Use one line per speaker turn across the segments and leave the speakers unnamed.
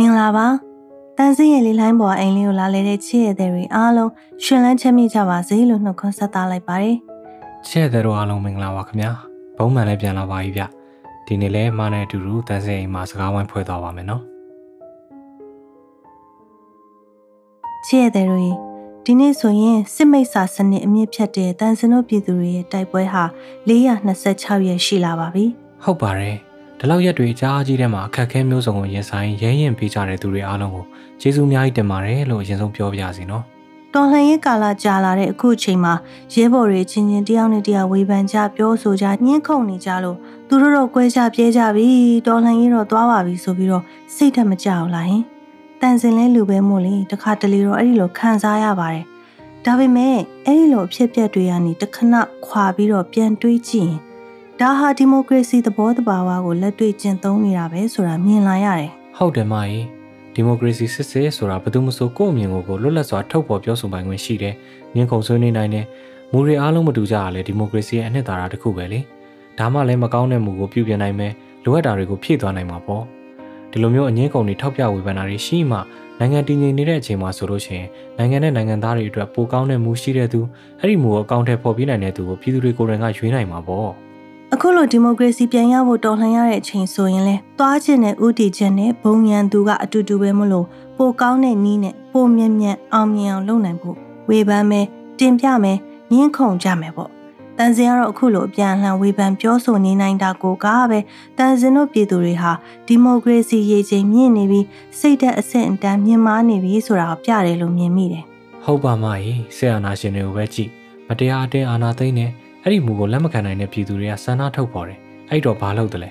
မင်္ဂလာပါတန်စင်းရဲ့လေးလိုင်းပေါ်အိမ်လေးကိုလာလဲတဲ့ချစ်ရတဲ့တွေအားလုံးရှင်လန်းချမ်းမြေ့ကြပါစေလို့နှုတ်ခွန်းဆက်သလိုက်ပါတယ်
ချဲ့တဲ့တို့အားလုံးမင်္ဂလာပါခင်ဗျာဘုံမှန်လည်းပြန်လာပါပြီဗျဒီနေ့လဲမနဲ့အတူတူတန်းစင်အိမ်မှာစကားဝိုင်းဖွဲ့သွားပါမယ်နော်
ချစ်ရတဲ့တွေဒီနေ့ဆိုရင်စစ်မိတ်ဆာစနစ်အမြင့်ဖြတ်တဲ့တန်စင်တို့ပြည်သူတွေရဲ့တိုက်ပွဲဟာ426ရက်ရှိလာပါပြီ
ဟုတ်ပါတယ် ဒီလောက်ရက်တွေကြားကြီးထဲမှာအခက်အခဲမျိုးစုံကိုရင်ဆိုင်ရဲရင်ပေးကြတဲ့သူတွေအားလုံးကိုကျေးဇူးအများကြီးတင်ပါတယ်လို့အရင်ဆုံးပြောပြစီနော်
တော်လှန်ရေးကာလကြာလာတဲ့အခုအချိန်မှာရဲဘော်တွေချင်းချင်းတယောက်နဲ့တယောက်ဝေဖန်ကြပြောဆိုကြညှင်းခုန်နေကြလို့သူတို့တော့ကွဲကြပြဲကြပြီတော်လှန်ရေးတော့သွားပါပြီဆိုပြီးတော့စိတ်ထက်မကြောက်လားဟင်တန်စင်လဲလူပဲမို့လေတခါတလေတော့အဲ့ဒီလိုခံစားရပါတယ်ဒါပေမဲ့အဲ့ဒီလိုအဖြစ်အပျက်တွေကနေတခဏခွာပြီးတော့ပြန်တွေးကြည့်ရင် ဒါဟာဒီမိုကရေစီသဘောတဘာဝကိုလက်တွေ့ကျင့်သုံးနေတာပဲဆိုတာမြင်လာရတယ်
ဟုတ်တယ်မကြီးဒီမိုကရေစီစစ်စစ်ဆိုတာဘယ်သူမှဆိုကိုယ့်အမြင်ကိုကိုလွတ်လပ်စွာထုတ်ဖော်ပြောဆိုပိုင်ခွင့်ရှိတယ်။ငင်းခုန်ဆွေးနွေးနိုင်တယ်။မူတွေအားလုံးမတူကြရလဲဒီမိုကရေစီရဲ့အနှစ်သာရတစ်ခုပဲလေ။ဒါမှလည်းမကောင်းတဲ့မူကိုပြုပြင်နိုင်မယ်။လိုအပ်တာတွေကိုဖြည့်သွားနိုင်မှာပေါ့။ဒီလိုမျိုးအငင်းခုန်တွေထောက်ပြဝေဖန်တာတွေရှိမှနိုင်ငံတည်ငြိမ်နေတဲ့အချိန်မှာဆိုလို့ရှိရင်နိုင်ငံနဲ့နိုင်ငံသားတွေအတွက်ပိုကောင်းတဲ့မူရှိတဲ့သူအဲ့ဒီမူကိုအကောင့်ထဲပေါ်ပြနိုင်တဲ့သူကိုပြည်သူတွေကိုယ်တိုင်ကရွေးနိုင်မှာပေါ့။
အခုလိုဒီမိုကရေစီပြန်ရဖို့တော်လှန်ရတဲ့အချိန်ဆိုရင်လဲသွားခြင်းနဲ့ဥတီခြင်းနဲ့ဘုံရန်သူကအတူတူပဲမလို့ပိုကောင်းတဲ့နီးနဲ့ပိုမြင့်မြတ်အောင်မြင်အောင်လုပ်နိုင်ဖို့ဝေဖန်မယ်တင်ပြမယ်ညှင်းခုန်ကြမယ်ပေါ့တန်စင်ကတော့အခုလိုအပြန်အလှန်ဝေဖန်ပြောဆိုနေနိုင်တာကိုကပဲတန်စင်တို့ပြည်သူတွေဟာဒီမိုကရေစီရည်ချိန်မြင့်နေပြီးစိတ်ဓာတ်အဆင့်အတန်းမြင့်မားနေပြီဆိုတာကိုပြတယ်လို့မြင်မိတယ်
ဟုတ်ပါမကြီးဆရာနာရှင်တွေကိုပဲကြည့်မတရားအတင်းအာနာသိမ့်နေ အဲ့ဒီမူကိုလက်မခံနိုင်တဲ့ပြည်သူတွေကဆန္ဒထုတ်ပေါ်တယ်အဲ့တော့ဘာလုပ်တယ်လဲ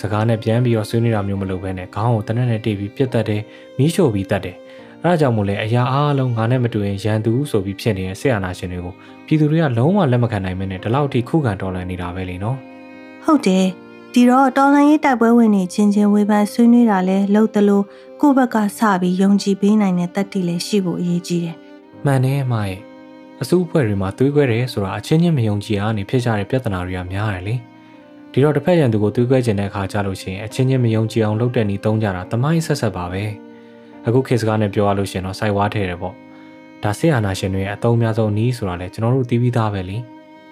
စကားနဲ့ပြန်ပြီးတော့ဆွေးနွေးတာမျိုးမလုပ်ဘဲနဲ့ခေါင်းကိုတနက်နဲ့တိတ်ပြီးပြစ်တတ်တယ်မီးရှို့ပြီးတတ်တယ်အဲ့ဒါကြောင့်မို့လဲအရာအားလုံးငါနဲ့မတူရင်ရန်သူဆိုပြီးဖြစ်နေတဲ့ဆရာနာရှင်တွေကိုပြည်သူတွေကလုံးဝလက်မခံနိုင်မနဲ့ဒီလောက်ထိခုခံတော်လှန်နေတာပဲလေနော်
ဟုတ်တယ်ဒီတော့တော်လှန်ရေးတိုက်ပွဲဝင်နေချင်းချင်းဝေဖန်ဆွေးနွေးတာလဲလှုပ်သလိုကိုယ့်ဘက်ကစပြီးယုံကြည်ပေးနိုင်တဲ့တတ်တိလည်းရှိဖို့အရေးကြီးတယ်
မှန်တယ်မရဲ့ အစုအဖွဲ့တွေမှာသွေးခွဲတယ်ဆိုတာအချင်းချင်းမယုံကြည်အားနေဖြစ်ကြတဲ့ပြဿနာတွေကများတယ်လေဒီတော့တစ်ဖက်ရန်သူကိုသွေးခွဲခြင်းတဲ့အခါကြလို့ရှိရင်အချင်းချင်းမယုံကြည်အောင်လုပ်တဲ့နည်းသုံးကြတာတမိုင်းဆက်ဆက်ပါပဲအခုခေတ်စကားနဲ့ပြောရလို့ရှိရင်တော့စိုက်ဝါးထဲတယ်ပေါ့ဒါဆေးအာနာရှင်တွေရဲ့အသုံးအများဆုံးနည်းဆိုတာလဲကျွန်တော်တို့သိပြီးသားပဲလေ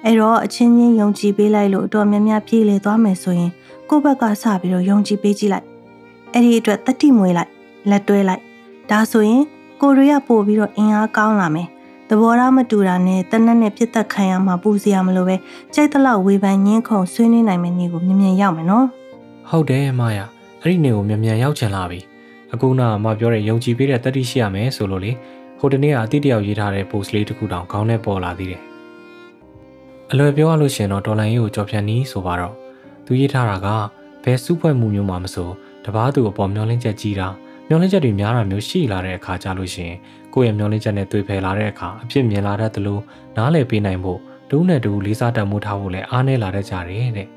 အဲ့တော့အချင်းချင်းယုံကြည်ပေးလိုက်လို့အတော်များများပြေးလေသွားမယ်ဆိုရင်ကိုယ့်ဘက်ကစပြီးတော့ယုံကြည်ပေးကြည့်လိုက်အဲ့ဒီအတွက်တတိမွေးလိုက်လက်တွဲလိုက်ဒါဆိုရင်ကိုယ်တွေကပို့ပြီးတော့အင်အားကောင်းလာမယ် သဘောထားမတူတာနဲ့တနက်နဲ့ပြစ်သက်ခံရမှာပူစရာမလိုပဲကြိုက်တလောက်ဝေဖန်ညင်းခုန်ဆွေးနွေးနိုင်မယ့်နေ့ကိုမြင်မြန်ရောက်မယ်နော်
ဟုတ်တယ်မရအဲ့ဒီနေကိုမြန်မြန်ရောက်ချင်လာပြီအခုနကမပြောတဲ့ယုံကြည်ပေးတဲ့တတိရှိရမယ်ဆိုလို့လေဟိုတနေ့ကအတိတယောက်ရေးထားတဲ့ post လေးတစ်ခုတောင်ခေါင်းထဲပေါ်လာသေးတယ်အလွယ်ပြောရလို့ရှင်တော့ဒေါ်လာရေးကိုကြော်ဖြတ်နီးဆိုပါတော့သူရေးထားတာကဘယ်စုဖွဲ့မှုမျိုးမှမဆိုတပားသူအပေါ်မျောလင်းချက်ကြီးတာ မျောလင်းချက်တွေများတာမျိုးရှိလာတဲ့အခါကြလို့ရှင်ကိုယ့်ရဲ့မျောလင်းချက်နဲ့တွေ့ဖယ်လာတဲ့အခါအဖြစ်မြင်လာတတ်သလိုနားလည်ပေးနိုင်ဖို့ဒုနဲ့ဒူလေးစားတတ်မှုထားဖို့လည်းအားနည်းလာတတ်ကြတယ်တဲ့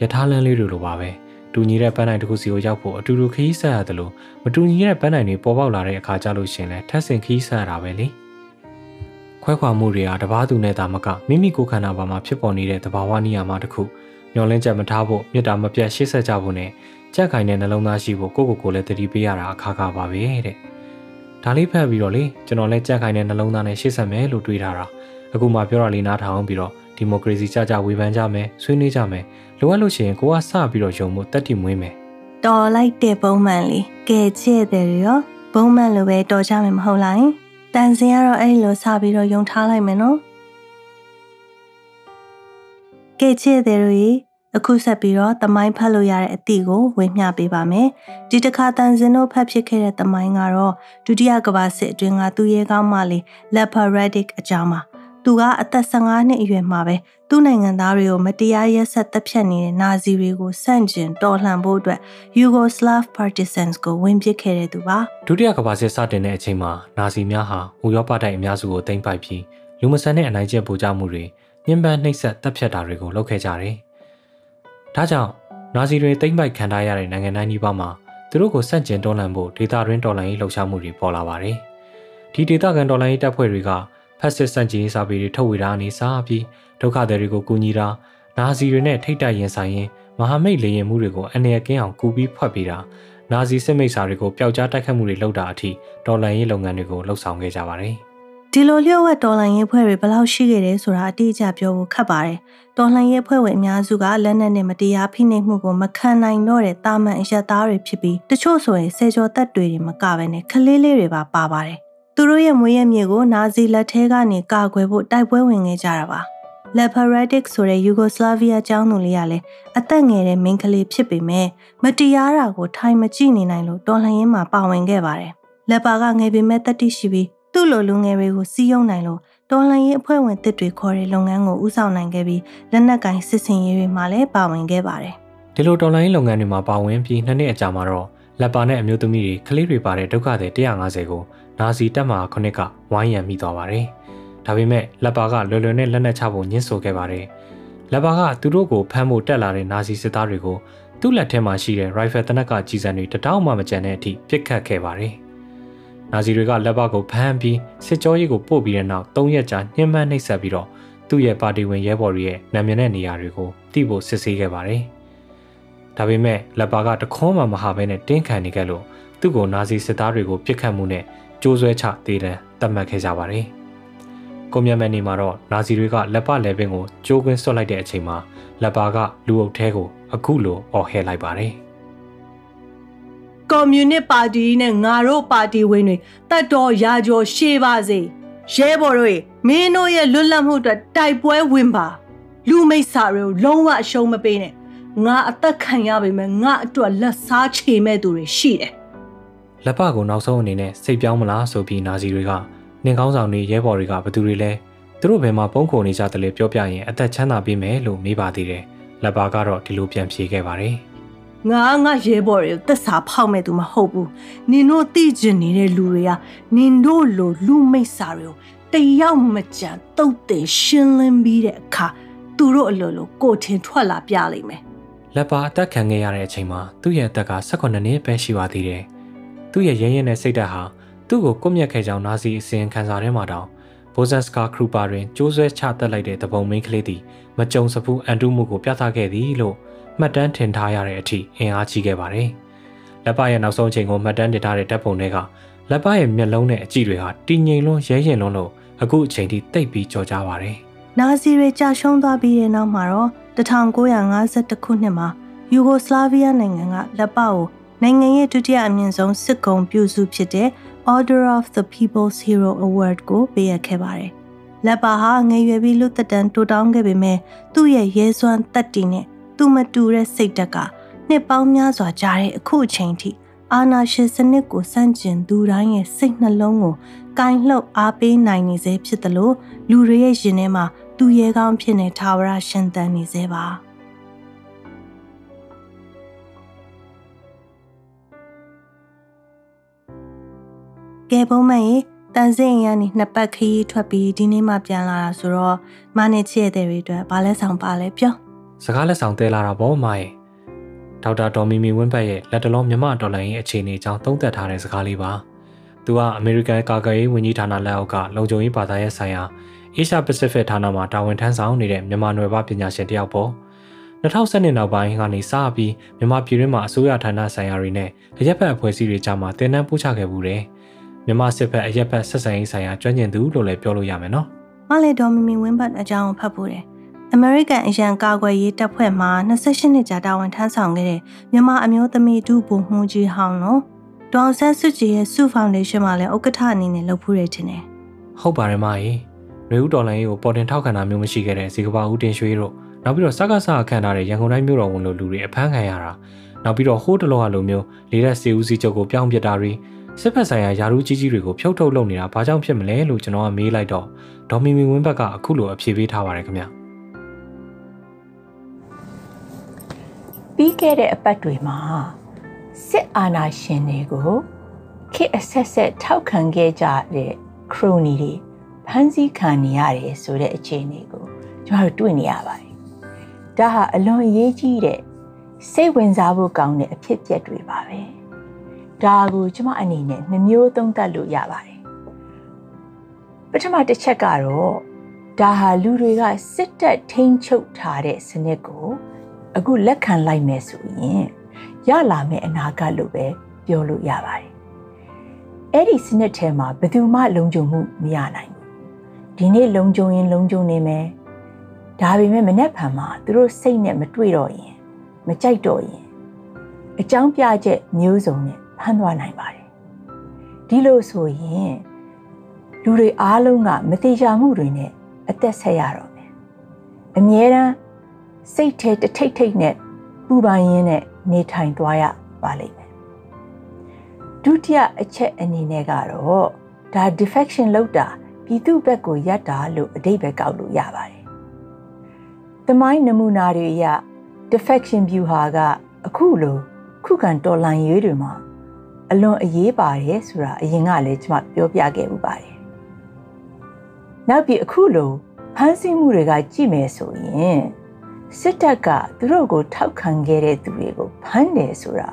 ယထာလန်းလေးတွေလိုပါပဲတူညီတဲ့ပန်းနိုင်တစ်ခုစီကိုရောက်ဖို့အတူတူခရီးဆက်ရတယ်လို့မတူညီတဲ့ပန်းနိုင်တွေပေါ်ပေါက်လာတဲ့အခါကြလို့ရှင်လဲထပ်ဆင်ခရီးဆက်ရတာပဲလေခွဲခွာမှုတွေကတပားသူနဲ့တာမကမိမိကိုယ်ခန္ဓာပါမှာဖြစ်ပေါ်နေတဲ့သဘာဝနိယာမတစ်ခုမျောလင်းချက်မထားဖို့မြတ်တာမပြတ်ရှေ့ဆက်ကြဖို့နဲ့ ကြက်ခိုင်တဲ့နှလုံးသားရှိဖို့ကိုယ့်ကိုယ်ကိုယ်လည်းတတိပေးရတာအခါခါပါပဲတဲ့ဒါလေးဖတ်ပြီးတော့လေကျွန်တော်လည်းကြက်ခိုင်တဲ့နှလုံးသားနဲ့ရှေ့ဆက်မယ်လို့တွေးထားတာအခုမှပြောတာလေးနားထောင်ပြီးတော့ဒီမိုကရေစီကြကြဝေဖန်ကြမယ်ဆွေးနွေးကြမယ်လိုအပ်လို့ရှိရင်ကိုကစပြီးတော့ယုံမှုတက်တိမွေးမယ်
တော်လိုက်တဲ့ပုံမှန်လေးကဲချဲ့တယ်ရောပုံမှန်လိုပဲတော်ကြမယ်မဟုတ်လားတန်စင်ကတော့အဲ့ဒီလိုစပြီးတော့ယုံထားလိုက်မယ်နော်ကဲချဲ့တယ်ရီ အခုဆက်ပြီးတော့တမိုင်းဖတ်လို့ရတဲ့အသည့်ကိုဝေမျှပေးပါမယ်ဒီတစ်ခါတန်စင်တို့ဖတ်ဖြစ်ခဲ့တဲ့တမိုင်းကတော့ဒုတိယကမ္ဘာစစ်အတွင်းကသူရဲကောင်းမလေး Leopardedic အကြောင်းပါသူကအသက်15နှစ်အရွယ်မှာပဲသူ့နိုင်ငံသားတွေကိုမတရားရက်ဆက်တပ်ဖြတ်နေတဲ့နာဇီတွေကိုစန့်ကျင်တော်လှန်ဖို့အတွက် Yugoslav Partisans ကိုဝင်ပစ်ခဲ့တဲ့သူပါ
ဒုတိယကမ္ဘာစစ်စတင်တဲ့အချိန်မှာနာဇီများဟာဥရောပတိုက်အများစုကိုသိမ်းပိုက်ပြီးလူမဆန်တဲ့အနိုင်ကျင့်ပူကြမှုတွေညှဉ်းပန်းနှိပ်စက်တပ်ဖြတ်တာတွေကိုလုပ်ခဲ့ကြတယ်။ ဒါကြောင့်နာဇီတွေသိမ်းပိုက်ခံထားရတဲ့နိုင်ငံတိုင်းဒီပါမှာသူတို့ကိုစန့်ကျင်တော်လှန်ဖို့ဒေသတွင်းတော်လှန်ရေးလှုပ်ရှားမှုတွေပေါ်လာပါတယ်။ဒီဒေသခံတော်လှန်ရေးတပ်ဖွဲ့တွေကဖက်စစ်စန့်ကျင်ရေးစာပေတွေထုတ်ဝေတာအနေစားပြီးဒုက္ခသည်တွေကိုကူညီတာနာဇီတွေနဲ့ထိတ်တိုက်ရင်ဆိုင်ရင်မဟာမိတ်လေရင်မှုတွေကိုအနေအကင်းအောင်ကူပြီးဖွက်ပေးတာနာဇီစစ်မိတ်ဆာတွေကိုပျောက်ကြားတိုက်ခတ်မှုတွေလုပ်တာအထိဒေါ်လာရေးလုပ်ငန်းတွေကိုလှုပ်ဆောင်ခဲ့ကြပါတယ်။
ဒီလိုလျှို့ဝှက်ဒေါ်လာရေးဖွဲ့တွေဘယ်လောက်ရှိခဲ့တယ်ဆိုတာအတိအကျပြောဖို့ခက်ပါတယ်။ဒေါ်လာရေးဖွဲ့ဝင်အများစုကလက်နက်နဲ့မတရားဖိနှိပ်မှုကိုမခံနိုင်တော့တဲ့တာမန်အရက်သားတွေဖြစ်ပြီးတချို့ဆိုရင်ဆယ်ကျော်သက်တွေတွေမကဘဲနဲ့ကလေးလေးတွေပါပါပါတယ်။သူတို့ရဲ့မွေးရမြေကိုနာဇီလက်ထဲကနေကာကွယ်ဖို့တိုက်ပွဲဝင်ခဲ့ကြတာပါ။ Leparadic ဆိုတဲ့ယူဂိုစလာဗီးယားကျောင်းသူလေးကလည်းအသက်ငယ်တဲ့မိန်းကလေးဖြစ်ပေမဲ့မတရားတာကိုထိုင်မကြည့်နေနိုင်လို့တော်လှန်ရေးမှာပါဝင်ခဲ့ပါတယ်။လက်ပါကငယ်ပေမဲ့တတိရှိပြီး သူ့လိုလူငယ်တွေကိုစီးယုံနိုင်လို့တော်လှန်ရေးအဖွဲ့ဝင်တစ်တွေခေါ်တဲ့လုပ်ငန်းကိုဦးဆောင်နိုင်ခဲ့ပြီးလက်နက်ကင်စစ်စင်ရေးတွေမှာလည်းပါဝင်ခဲ့ပါတယ်။
ဒီလိုတော်လှန်ရေးလုပ်ငန်းတွေမှာပါဝင်ပြီးနှစ်နှစ်အကြာမှာတော့လက်ပါနဲ့အမျိုးသမီးတွေကလေးတွေပါတဲ့ဒုက္ခသည်150ကိုနာဇီတပ်မှခုနှစ်ကဝိုင်းရံမိသွားပါတယ်။ဒါပေမဲ့လက်ပါကလွယ်လွယ်နဲ့လက်နက်ချဖို့ညှင်းဆိုခဲ့ပါတယ်။လက်ပါကသူတို့ကိုဖမ်းဖို့တက်လာတဲ့နာဇီစစ်သားတွေကိုသူ့လက်ထဲမှာရှိတဲ့ rifle တနက်ကကြီးစံတွေတတောင်းမှမကျန်တဲ့အထိပစ်ခတ်ခဲ့ပါတယ်။ နာဇီတွေကလက်ပါကိုဖမ်းပြီးစစ်ကြောရေးကိုပို့ပြီးတဲ့နောက်၃ရက်ကြာညှဉ်းပန်းနှိပ်စက်ပြီးတော့သူ့ရဲ့ပါတီဝင်ရဲဘော်တွေရဲ့နာမည်နဲ့နေရာတွေကိုတိဖို့စစ်ဆေးခဲ့ပါတယ်။ဒါပေမဲ့လက်ပါကတခွန်းမှမဟာဘဲနဲ့တင်းခံနေခဲ့လို့သူ့ကိုနာဇီစစ်သားတွေကိုပြစ်ခတ်မှုနဲ့ကြိုးဆွဲချသေးတယ်တတ်မှတ်ခဲ့ကြပါတယ်။ကိုမြတ်မဲ့နေမှာတော့နာဇီတွေကလက်ပလက်ပင်ကိုကြိုးကွင်းဆွတ်လိုက်တဲ့အချိန်မှာလက်ပါကလူအုပ်ထဲကိုအခုလိုအော်ဟဲလိုက်ပါတယ်
ကွန်မြူနစ်ပါတီနဲ့ငါတို့ပါတီဝင်တွေတတ်တော်ရာကျော်ရှေးပါစေရဲဘော်တို့မင်းတို့ရဲ့လွတ်လပ်မှုအတွက်တိုက်ပွဲဝင်ပါလူမိတ်ဆာတွေကိုလုံးဝအရှုံးမပေးနဲ့ငါအသက်ခံရပေမဲ့ငါအတွက်လက်စားချေမဲ့သူတွေရှိတယ်
လက်ပကိုနောက်ဆုံးအနေနဲ့စိတ်ပြောင်းမလားဆိုပြီးနာဇီတွေကနင်ကောင်းဆောင်တွေရဲဘော်တွေကဘသူတွေလဲသူတို့ဘယ်မှာပုံခုံနေကြတယ်လဲပြောပြရင်အသက်ချမ်းသာပေးမယ်လို့မေးပါသေးတယ်လက်ပါကတော့ဒီလိုပြန်ဖြေခဲ့ပါတယ်
ငါငါရဲဘော်တွေသက်စာဖောက်မဲ့သူမဟုတ်ဘူးနင်တို့သိကျင်နေတဲ့လူတွေကနင်တို့လိုလူမိတ်စာတွေကိုတယောက်မကြံတုတ်တင်ရှင်းလင်းပြီးတဲ့အခါသူတို့အလိုလိုကိုထင်ထွက်လာပြလိမ့်မယ်
လက်ပါအသက်ခံခဲ့ရတဲ့အချိန်မှာသူ့ရဲ့အသက်က18နှစ်ပဲရှိပါသေးတယ်သူ့ရဲ့ရဲရဲနဲ့စိတ်ဓာတ်ဟာသူ့ကိုကွပ်မျက်ခဲ့ကြောင်းနာဇီအစဉ်ခံစာထဲမှာတောင်ဘိုဇန်စကာခရူပါတွင်ကျိုးဆွဲချတက်လိုက်တဲ့တပုံမင်းကလေးသည်မကြုံစဖူးအန်တုမှုကိုပြသခဲ့သည်လို့ မှတ်တမ်းထင်ထားရတဲ့အထိအင်အားကြီးခဲ့ပါတယ်။လက်ပရဲ့နောက်ဆုံးအချိန်ကိုမှတ်တမ်းတင်ထားတဲ့တပ်ပုံတွေကလက်ပရဲ့မျက်လုံးနဲ့အကြည့်တွေဟာတည်ငြိမ်လွန်းရဲရင်လွန်းလို့အခုအချိန်ထိတိတ်ပြီးကြော်ကြပါတယ်။
နာဇီတွေကြာရှုံးသွားပြီးတဲ့နောက်မှာတော့1952ခုနှစ်မှာယူဂိုစလာဗီးယားနိုင်ငံကလက်ပကိုနိုင်ငံရဲ့ဒုတိယအမြင့်ဆုံးစစ်ကုံပြုစုဖြစ်တဲ့ Order of the People's Hero Award ကိုပေးအပ်ခဲ့ပါတယ်။လက်ပါဟာငယ်ရွယ်ပြီးလူသက်တမ်းတိုးတောင်းခဲ့ပေမဲ့သူ့ရဲ့ရဲစွမ်းတက်တီနဲ့ သူမတူတဲ့စိတ်ဓာတ်ကနှစ်ပေါင်းများစွာကြာတဲ့အခုအချိန်ထိအာနာရှင်စနစ်ကိုစန့်ကျင်သူတိုင်းရဲ့စိတ်နှလုံးကိုကင်လှုပ်အားပေးနိုင်နေစေဖြစ်တယ်လို့လူတွေရဲ့ရင်ထဲမှာသူရဲကောင်းဖြစ်နေထာဝရရှင်သန်နေစေပါ။ကဲပုံမှန်ရေတန်စင်ရနေနှစ်ပတ်ခရီးထွက်ပြီးဒီနေ့မှပြန်လာတာဆိုတော့မနဲ့ချစ်တဲ့တွေအတွက်ဘာလဲဆောင်ပါလဲပြော
စကားလက်ဆောင်တဲလာတာပေါ့မရဲ့ဒေါက်တာဒေါ်မီမီဝင်းပတ်ရဲ့လက်တလုံးမြမဒေါ်လာရဲ့အခြေအနေအကြောင်းသုံးသပ်ထားတဲ့စကားလေးပါသူကအမေရိကန်ကာကွယ်ရေးဝန်ကြီးဌာနလက်အောက်ကလုံခြုံရေးဘာသာရေးဆိုင်ရာ Asia Pacific ဌာနမှာတာဝန်ထမ်းဆောင်နေတဲ့မြန်မာနွယ်ဖွားပညာရှင်တယောက်ပေါ့2012နောက်ပိုင်းကနေစပြီးမြန်မာပြည်တွင်းမှာအစိုးရဌာနဆိုင်ရာတွေနဲ့အရက်ဖက်အဖွဲ့အစည်းတွေကြားမှာတင်နန်းပို့ချခဲ့မှုတယ်။မြန်မာစစ်ဘက်အရက်ဘက်ဆက်ဆံရေးဆိုင်ရာကျွမ်းကျင်သူလို့လည်းပြောလို့ရမယ်နော်။
မလေးဒေါ်မီမီဝင်းဘတ်အကြောင်းဖတ်ဖို့တယ်။ American အရန်ကာကွယ်ရေးတပ်ဖွဲ့မှ28နှစ်ကြာတာဝန်ထမ်းဆောင်ခဲ့တဲ့မြန်မာအမျိုးသမီးဒုဗိုလ်မှူးကြီးဟောင်းနော်။ဒေါ်ဆန်းစုကြည်ရဲ့စုဖောင်ဒေးရှင်းမှာလည်းဥက္ကဋ္ဌအနေနဲ့လုပ်ဖူးရတင်တယ်။
ဟုတ်ပါတယ်မကြီး။မျိုးဦးဒေါ်လာရေးကိုပေါ်တင်ထောက်ခံတာမျိုးမရှိခဲ့တဲ့ဇီကဘာဦးတင်ရွှေတို့နောက်ပြီးတော့စကားစအခမ်းထားတဲ့ရန်ကုန်တိုင်းမြို့တော်ဝန်လိုလူတွေအဖမ်းခံရတာနောက်ပြီးတော့ဟိုးတလောဟာလိုမျိုးလေးရက်စီဦးစီးချုပ်ကိုပြောင်းပြတာတွေစစ်ဖက်ဆိုင်ရာယာရုကြီးကြီးတွေကိုဖြုတ်ထုတ်လုပ်နေတာဘာကြောင့်ဖြစ်မလဲလို့ကျွန်တော်ကမေးလိုက်တော့ဒေါ်မီမီဝင်းဘက်ကအခုလိုအဖြေပေးထားပါတယ်ခင်ဗျ
ပြီးခဲ့တဲ့အပတ်တွေမှာစစ်အာဏာရှင်တွေကိုခေတ်အဆက်ဆက်ထောက်ခံခဲ့ကြတဲ့ခရိုနီတွေဖမ်းဆီးခံနေရတယ်ဆိုတဲ့အခြေအနေကိုကျွန်တော်တို့တွေ့နေရပါတယ်။ဒါဟာအလွန်အရေးကြီးတဲ့စိတ်ဝင်စားဖို့ကောင်းတဲ့အဖြစ်အပျက်တွေပါပဲ။ဒါကိုကျမအနေနဲ့နှမျိုးသုံးသပ်လို့ရပါတယ်ပထမတစ်ချက်ကတော့ဒါဟာလူတွေကစစ်တပ်ထိန်းချုပ်ထားတဲ့စနစ်ကို အခုလက်ခံလိုက်မယ်ဆိုရင်ရလာမယ့်အနာဂတ်လို့ပဲပြောလို့ရပါတယ်အဲ့ဒီစနစ်ထဲမှာဘယ်သူမှလုံခြုံမှုမရနိုင်ဘူးဒီနေ့လုံခြုံရင်လုံခြုံနေမယ်ဒါပေမဲ့မနေ့ဖန်မှာသူတို့စိတ်နဲ့မတွေ့တော့ရင်မကြိုက်တော့ရင်အကြောင်းပြချက်မျိုးစုံနဲ့ဖမ်းသွားနိုင်ပါတယ်ဒီလိုဆိုရင်လူတွေအားလုံးကမတိကျမှုတွေနဲ့အသက်ဆက်ရတော့မယ်အမြဲတမ်း စိတ်ထဲတထိတ်ထိတ်နဲ့ပူပန်ရင်းနဲ့နေထိုင်သွားရပါလိမ့်မယ်ဒုတိယအချက်အနေနဲ့ကတော့ဒါ defection လောက်တာပြည်သူဘက်ကိုယက်တာလို့အတိတ်ပဲကောက်လို့ရပါတယ်။တမိုင်းနမူနာတွေအရ defection view ဟာကအခုလိုခုခံတော်လှန်ရေးတွေမှာအလွန်အရေးပါတယ်ဆိုတာအရင်ကလည်းကျွန်မပြောပြခဲ့ဥပါတယ်။နောက်ပြီးအခုလိုဖမ်းဆီးမှုတွေကကြည့်မယ်ဆိုရင် စစ်တပ်ကသူတို့ကို ထောက်ခံခဲ့တဲ့သူတွေကိုဖမ်းတယ်ဆိုတာ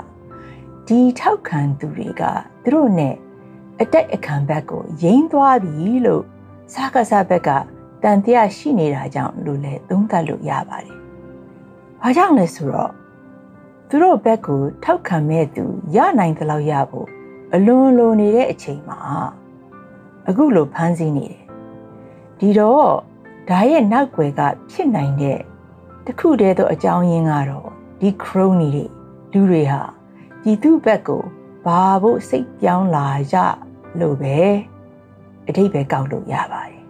ဒီထောက်ခံသူတွေကသူတို့နဲ့အတိုက်အခံဘက်ကိုယိမ်းသွားပြီလို့စကားစားဘက်ကတန်တရားရှိနေတာကြောင့်လို့လည်းသုံးသပ်လို့ရပါတယ်။ဘာကြောင့်လဲဆိုတော့သူတို့ဘက်ကိုထောက်ခံမဲ့သူရနိုင်သလောက်ရဖို့အလွန်လိုနေတဲ့အချိန်မှာအခုလိုဖမ်းဆီးနေတယ်။ဒီတော့ဒါရဲ့နောက်ွယ်ကဖြစ်နိုင်တဲ့ တခုတည်းသောအကြောင်းရင်းကတော့ဒီ crony တွေလူတွေဟာပြည်သူဘက်ကိုဘာဖို့စိတ်ပြောင်းလာကြလို့ပဲအထိပ္ပယ်ကောက်လို့ရပါတယ်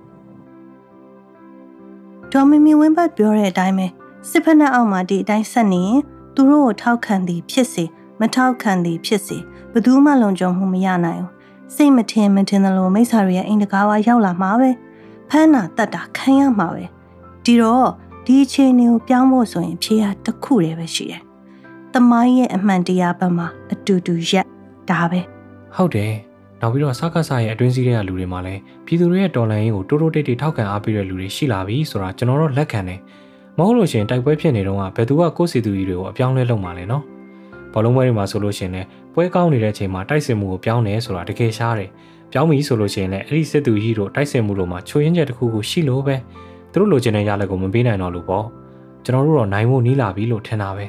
ဒေါ်မီမီဝင်းဘတ်ပြောတဲ့အတိုင်းပဲစစ်ဖက်နှက်အောက်မှာဒီအတိုင်းဆက်နေရင်သူတို့ကိုထောက်ခံသည်ဖြစ်စေမထောက်ခံသည်ဖြစ်စေဘယ်သူမှလုံခြုံမှုမရနိုင်ဘူးစိတ်မထင်မထင်သလိုမိစ္ဆာတွေရဲ့အိမ်တကားဝါရောက်လာမှာပဲဖမ်းတာတတ်တာခံရမှာပဲဒီတော့ ဒီအခြေအနေကိုပြောင်းဖို့ဆိုရင်ဖြေရတစ်ခုတည်းပဲရှိတယ်။တမိုင်းရဲ့အမှန်တရားဘက်မှာအတူတူရက်ဒါပဲ။
ဟုတ်တယ်။နောက်ပြီးတော့စကားဆာရဲ့အတွင်းစည်းတဲ့လူတွေမှာလည်းပြည်သူတွေရဲ့တော်လှန်ရေးကိုတိုးတိုးတိတ်တိတ်ထောက်ခံအားပေးတဲ့လူတွေရှိလာပြီဆိုတာကျွန်တော်တို့လက်ခံတယ်။မဟုတ်လို့ရှိရင်တိုက်ပွဲဖြစ်နေတော့ကဘယ်သူကကိုယ့်စီသူကြီးတွေကိုအပြောင်းလဲလုပ်မှာလဲနော်။ဘောလုံးပွဲတွေမှာဆိုလို့ရှိရင်လည်းပွဲကောင်းနေတဲ့အချိန်မှာတိုက်စစ်မှုကိုပြောင်းတယ်ဆိုတာတကယ်ရှားတယ်။ပြောင်းပြီဆိုလို့ရှိရင်လည်းအဲ့ဒီစစ်သူကြီးတို့တိုက်စစ်မှုတို့မှာချိုးရင်းချက်တစ်ခုခုရှိလို့ပဲ။ သူတို့လိုချင်တဲ့ရလက်ကိုမပေးနိုင်တော့လို့ပေါ့ကျွန်တော်တို့တော့နိုင်ဖို့နီးလာပြီလို့ထင်တာပဲ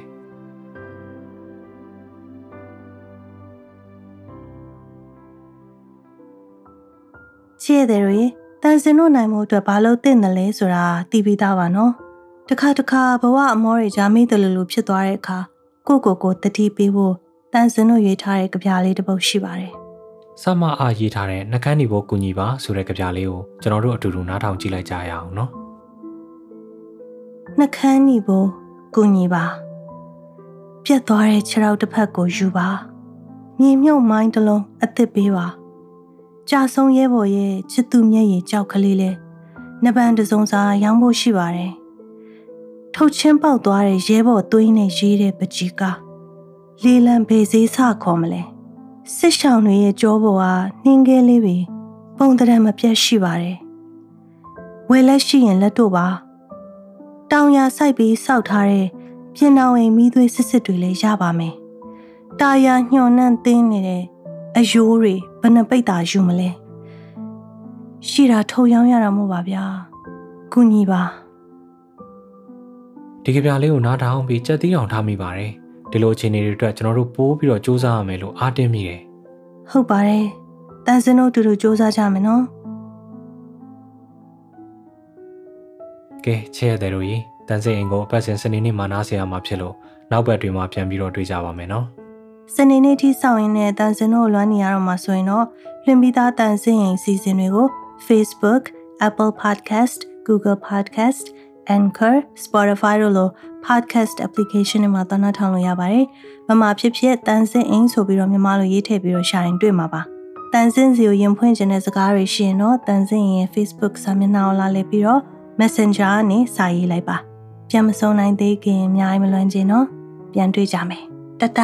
ချစ်တဲ့တွေတန်စင်တို့နိုင်မှုအတွက်ဘာလို့တင့်တယ်လဲဆိုတာသိပြီးသားပါနော်တခါတခါဘဝအမောတွေဂျာမိတယ်လို့ဖြစ်သွားတဲ့အခါကိုကိုကိုတတိပေးဖို့တန်စင်တို့ရွေးထားတဲ့ကြပြလေးတစ်ပုဒ်ရှိပါတယ်
ဆမအားရေးထားတဲ့နှကန်းဒီဘောကူညီပါဆိုတဲ့ကြပြလေးကိုကျွန်တော်တို့အတူတူနားထောင်ကြည့်လိုက်ကြရအောင်နော်
နှခမ်းညီဖို့ကူညီပါပြတ်သွားတဲ့ခြေထောက်တစ်ဖက်ကိုယူပါမြေမြုပ်မိုင်းတစ်လုံးအသစ်ပေးပါကြာဆုံးရဲဘော်ရဲ့ချစ်သူမျက်ရည်ကြောက်ကလေးလဲနှပန်းတစုံစာရောင်းဖို့ရှိပါတယ်ထုတ်ချင်းပေါက်သွားတဲ့ရဲဘော်သွေးနဲ့ရေးတဲ့ပကြီးကလေလံဘေးစေးဆခေါ်မလဲစစ်ဆောင်တွေရဲ့ကြောပေါ်ဟာနှင်းကဲလေးပဲပုံတရံမပြတ်ရှိပါတယ်ဝယ်လက်ရှိရင်လက်တို့ပါ တောင်ယာစိုက်ပြီးစောက်ထားတဲ့ပြင်တော်အိမ်မီးသွေးစစ်စစ်တွေလည်းရပါမယ်။တာယာညှော်နှံ့သင်းနေတဲ့အယိုးတွေဘယ်နှပိတ်တာယူမလဲ။ရှိတာထုံရောင်းရတာမို့ပါဗျာ။ကုညီပါ။
ဒီကြပြလေးကိုနားထောင်ပြီးကြက်သီးအောင်ထားမိပါတယ်။ဒီလိုအခြေအနေတွေအတွက်ကျွန်တော်တို့ပိုးပြီးတော့စူးစမ်းရမယ်လို့အားတင်းမိတယ်။
ဟုတ်ပါတယ်။တန်စင်တို့တူတူစူးစမ်းကြမယ်နော်။
ကဲချဲ့ရတယ်တို့ကြီးတန်စိန်အင်ကိုအပတ်စဉ်စနေနေ့မှာနားဆင်ရမှာဖြစ်လို့နောက်ဘက်တွေမှာပြန်ပြီးတော့တွေ့ကြပါမယ်နော်
စနေနေ့ထိစောင့်ရင်းနဲ့တန်စင်တို့လွမ်းနေရတော့မှာဆိုရင်တော့လွင်ပြီးသားတန်စင်ရင်စီစဉ်တွေကို Facebook, Apple Podcast, Google Podcast, Anchor, Spotify တို့လို podcast application တွေမှာသနာထောင်လို့ရပါတယ်။မမဖြစ်ဖြစ်တန်စင်အင်းဆိုပြီးတော့မြန်မာလိုရေးထည့်ပြီးတော့ရှာရင်တွေ့မှာပါ။တန်စင်စီကိုရင်ဖွင့်ခြင်းတဲ့စကားတွေရှိရင်တော့တန်စင်ရဲ့ Facebook စာမျက်နှာကိုလာလည်ပြီးတော့ Messenger နဲ့စာရေးလိုက်ပါ ပြန်မစုံနိုင်သေးခင်အများကြီးမလွန်ချင်တော့ပြန်တွေ့ကြမယ်တတ